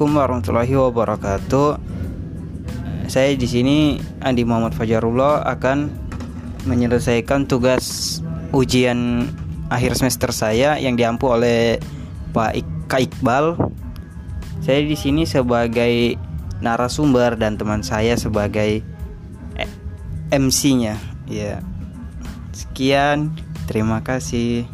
Assalamualaikum warahmatullahi wabarakatuh. Saya di sini Andi Muhammad Fajarullah akan menyelesaikan tugas ujian akhir semester saya yang diampu oleh Pak Ika Iqbal. Saya di sini sebagai narasumber dan teman saya sebagai eh, MC-nya. Ya. Sekian, terima kasih.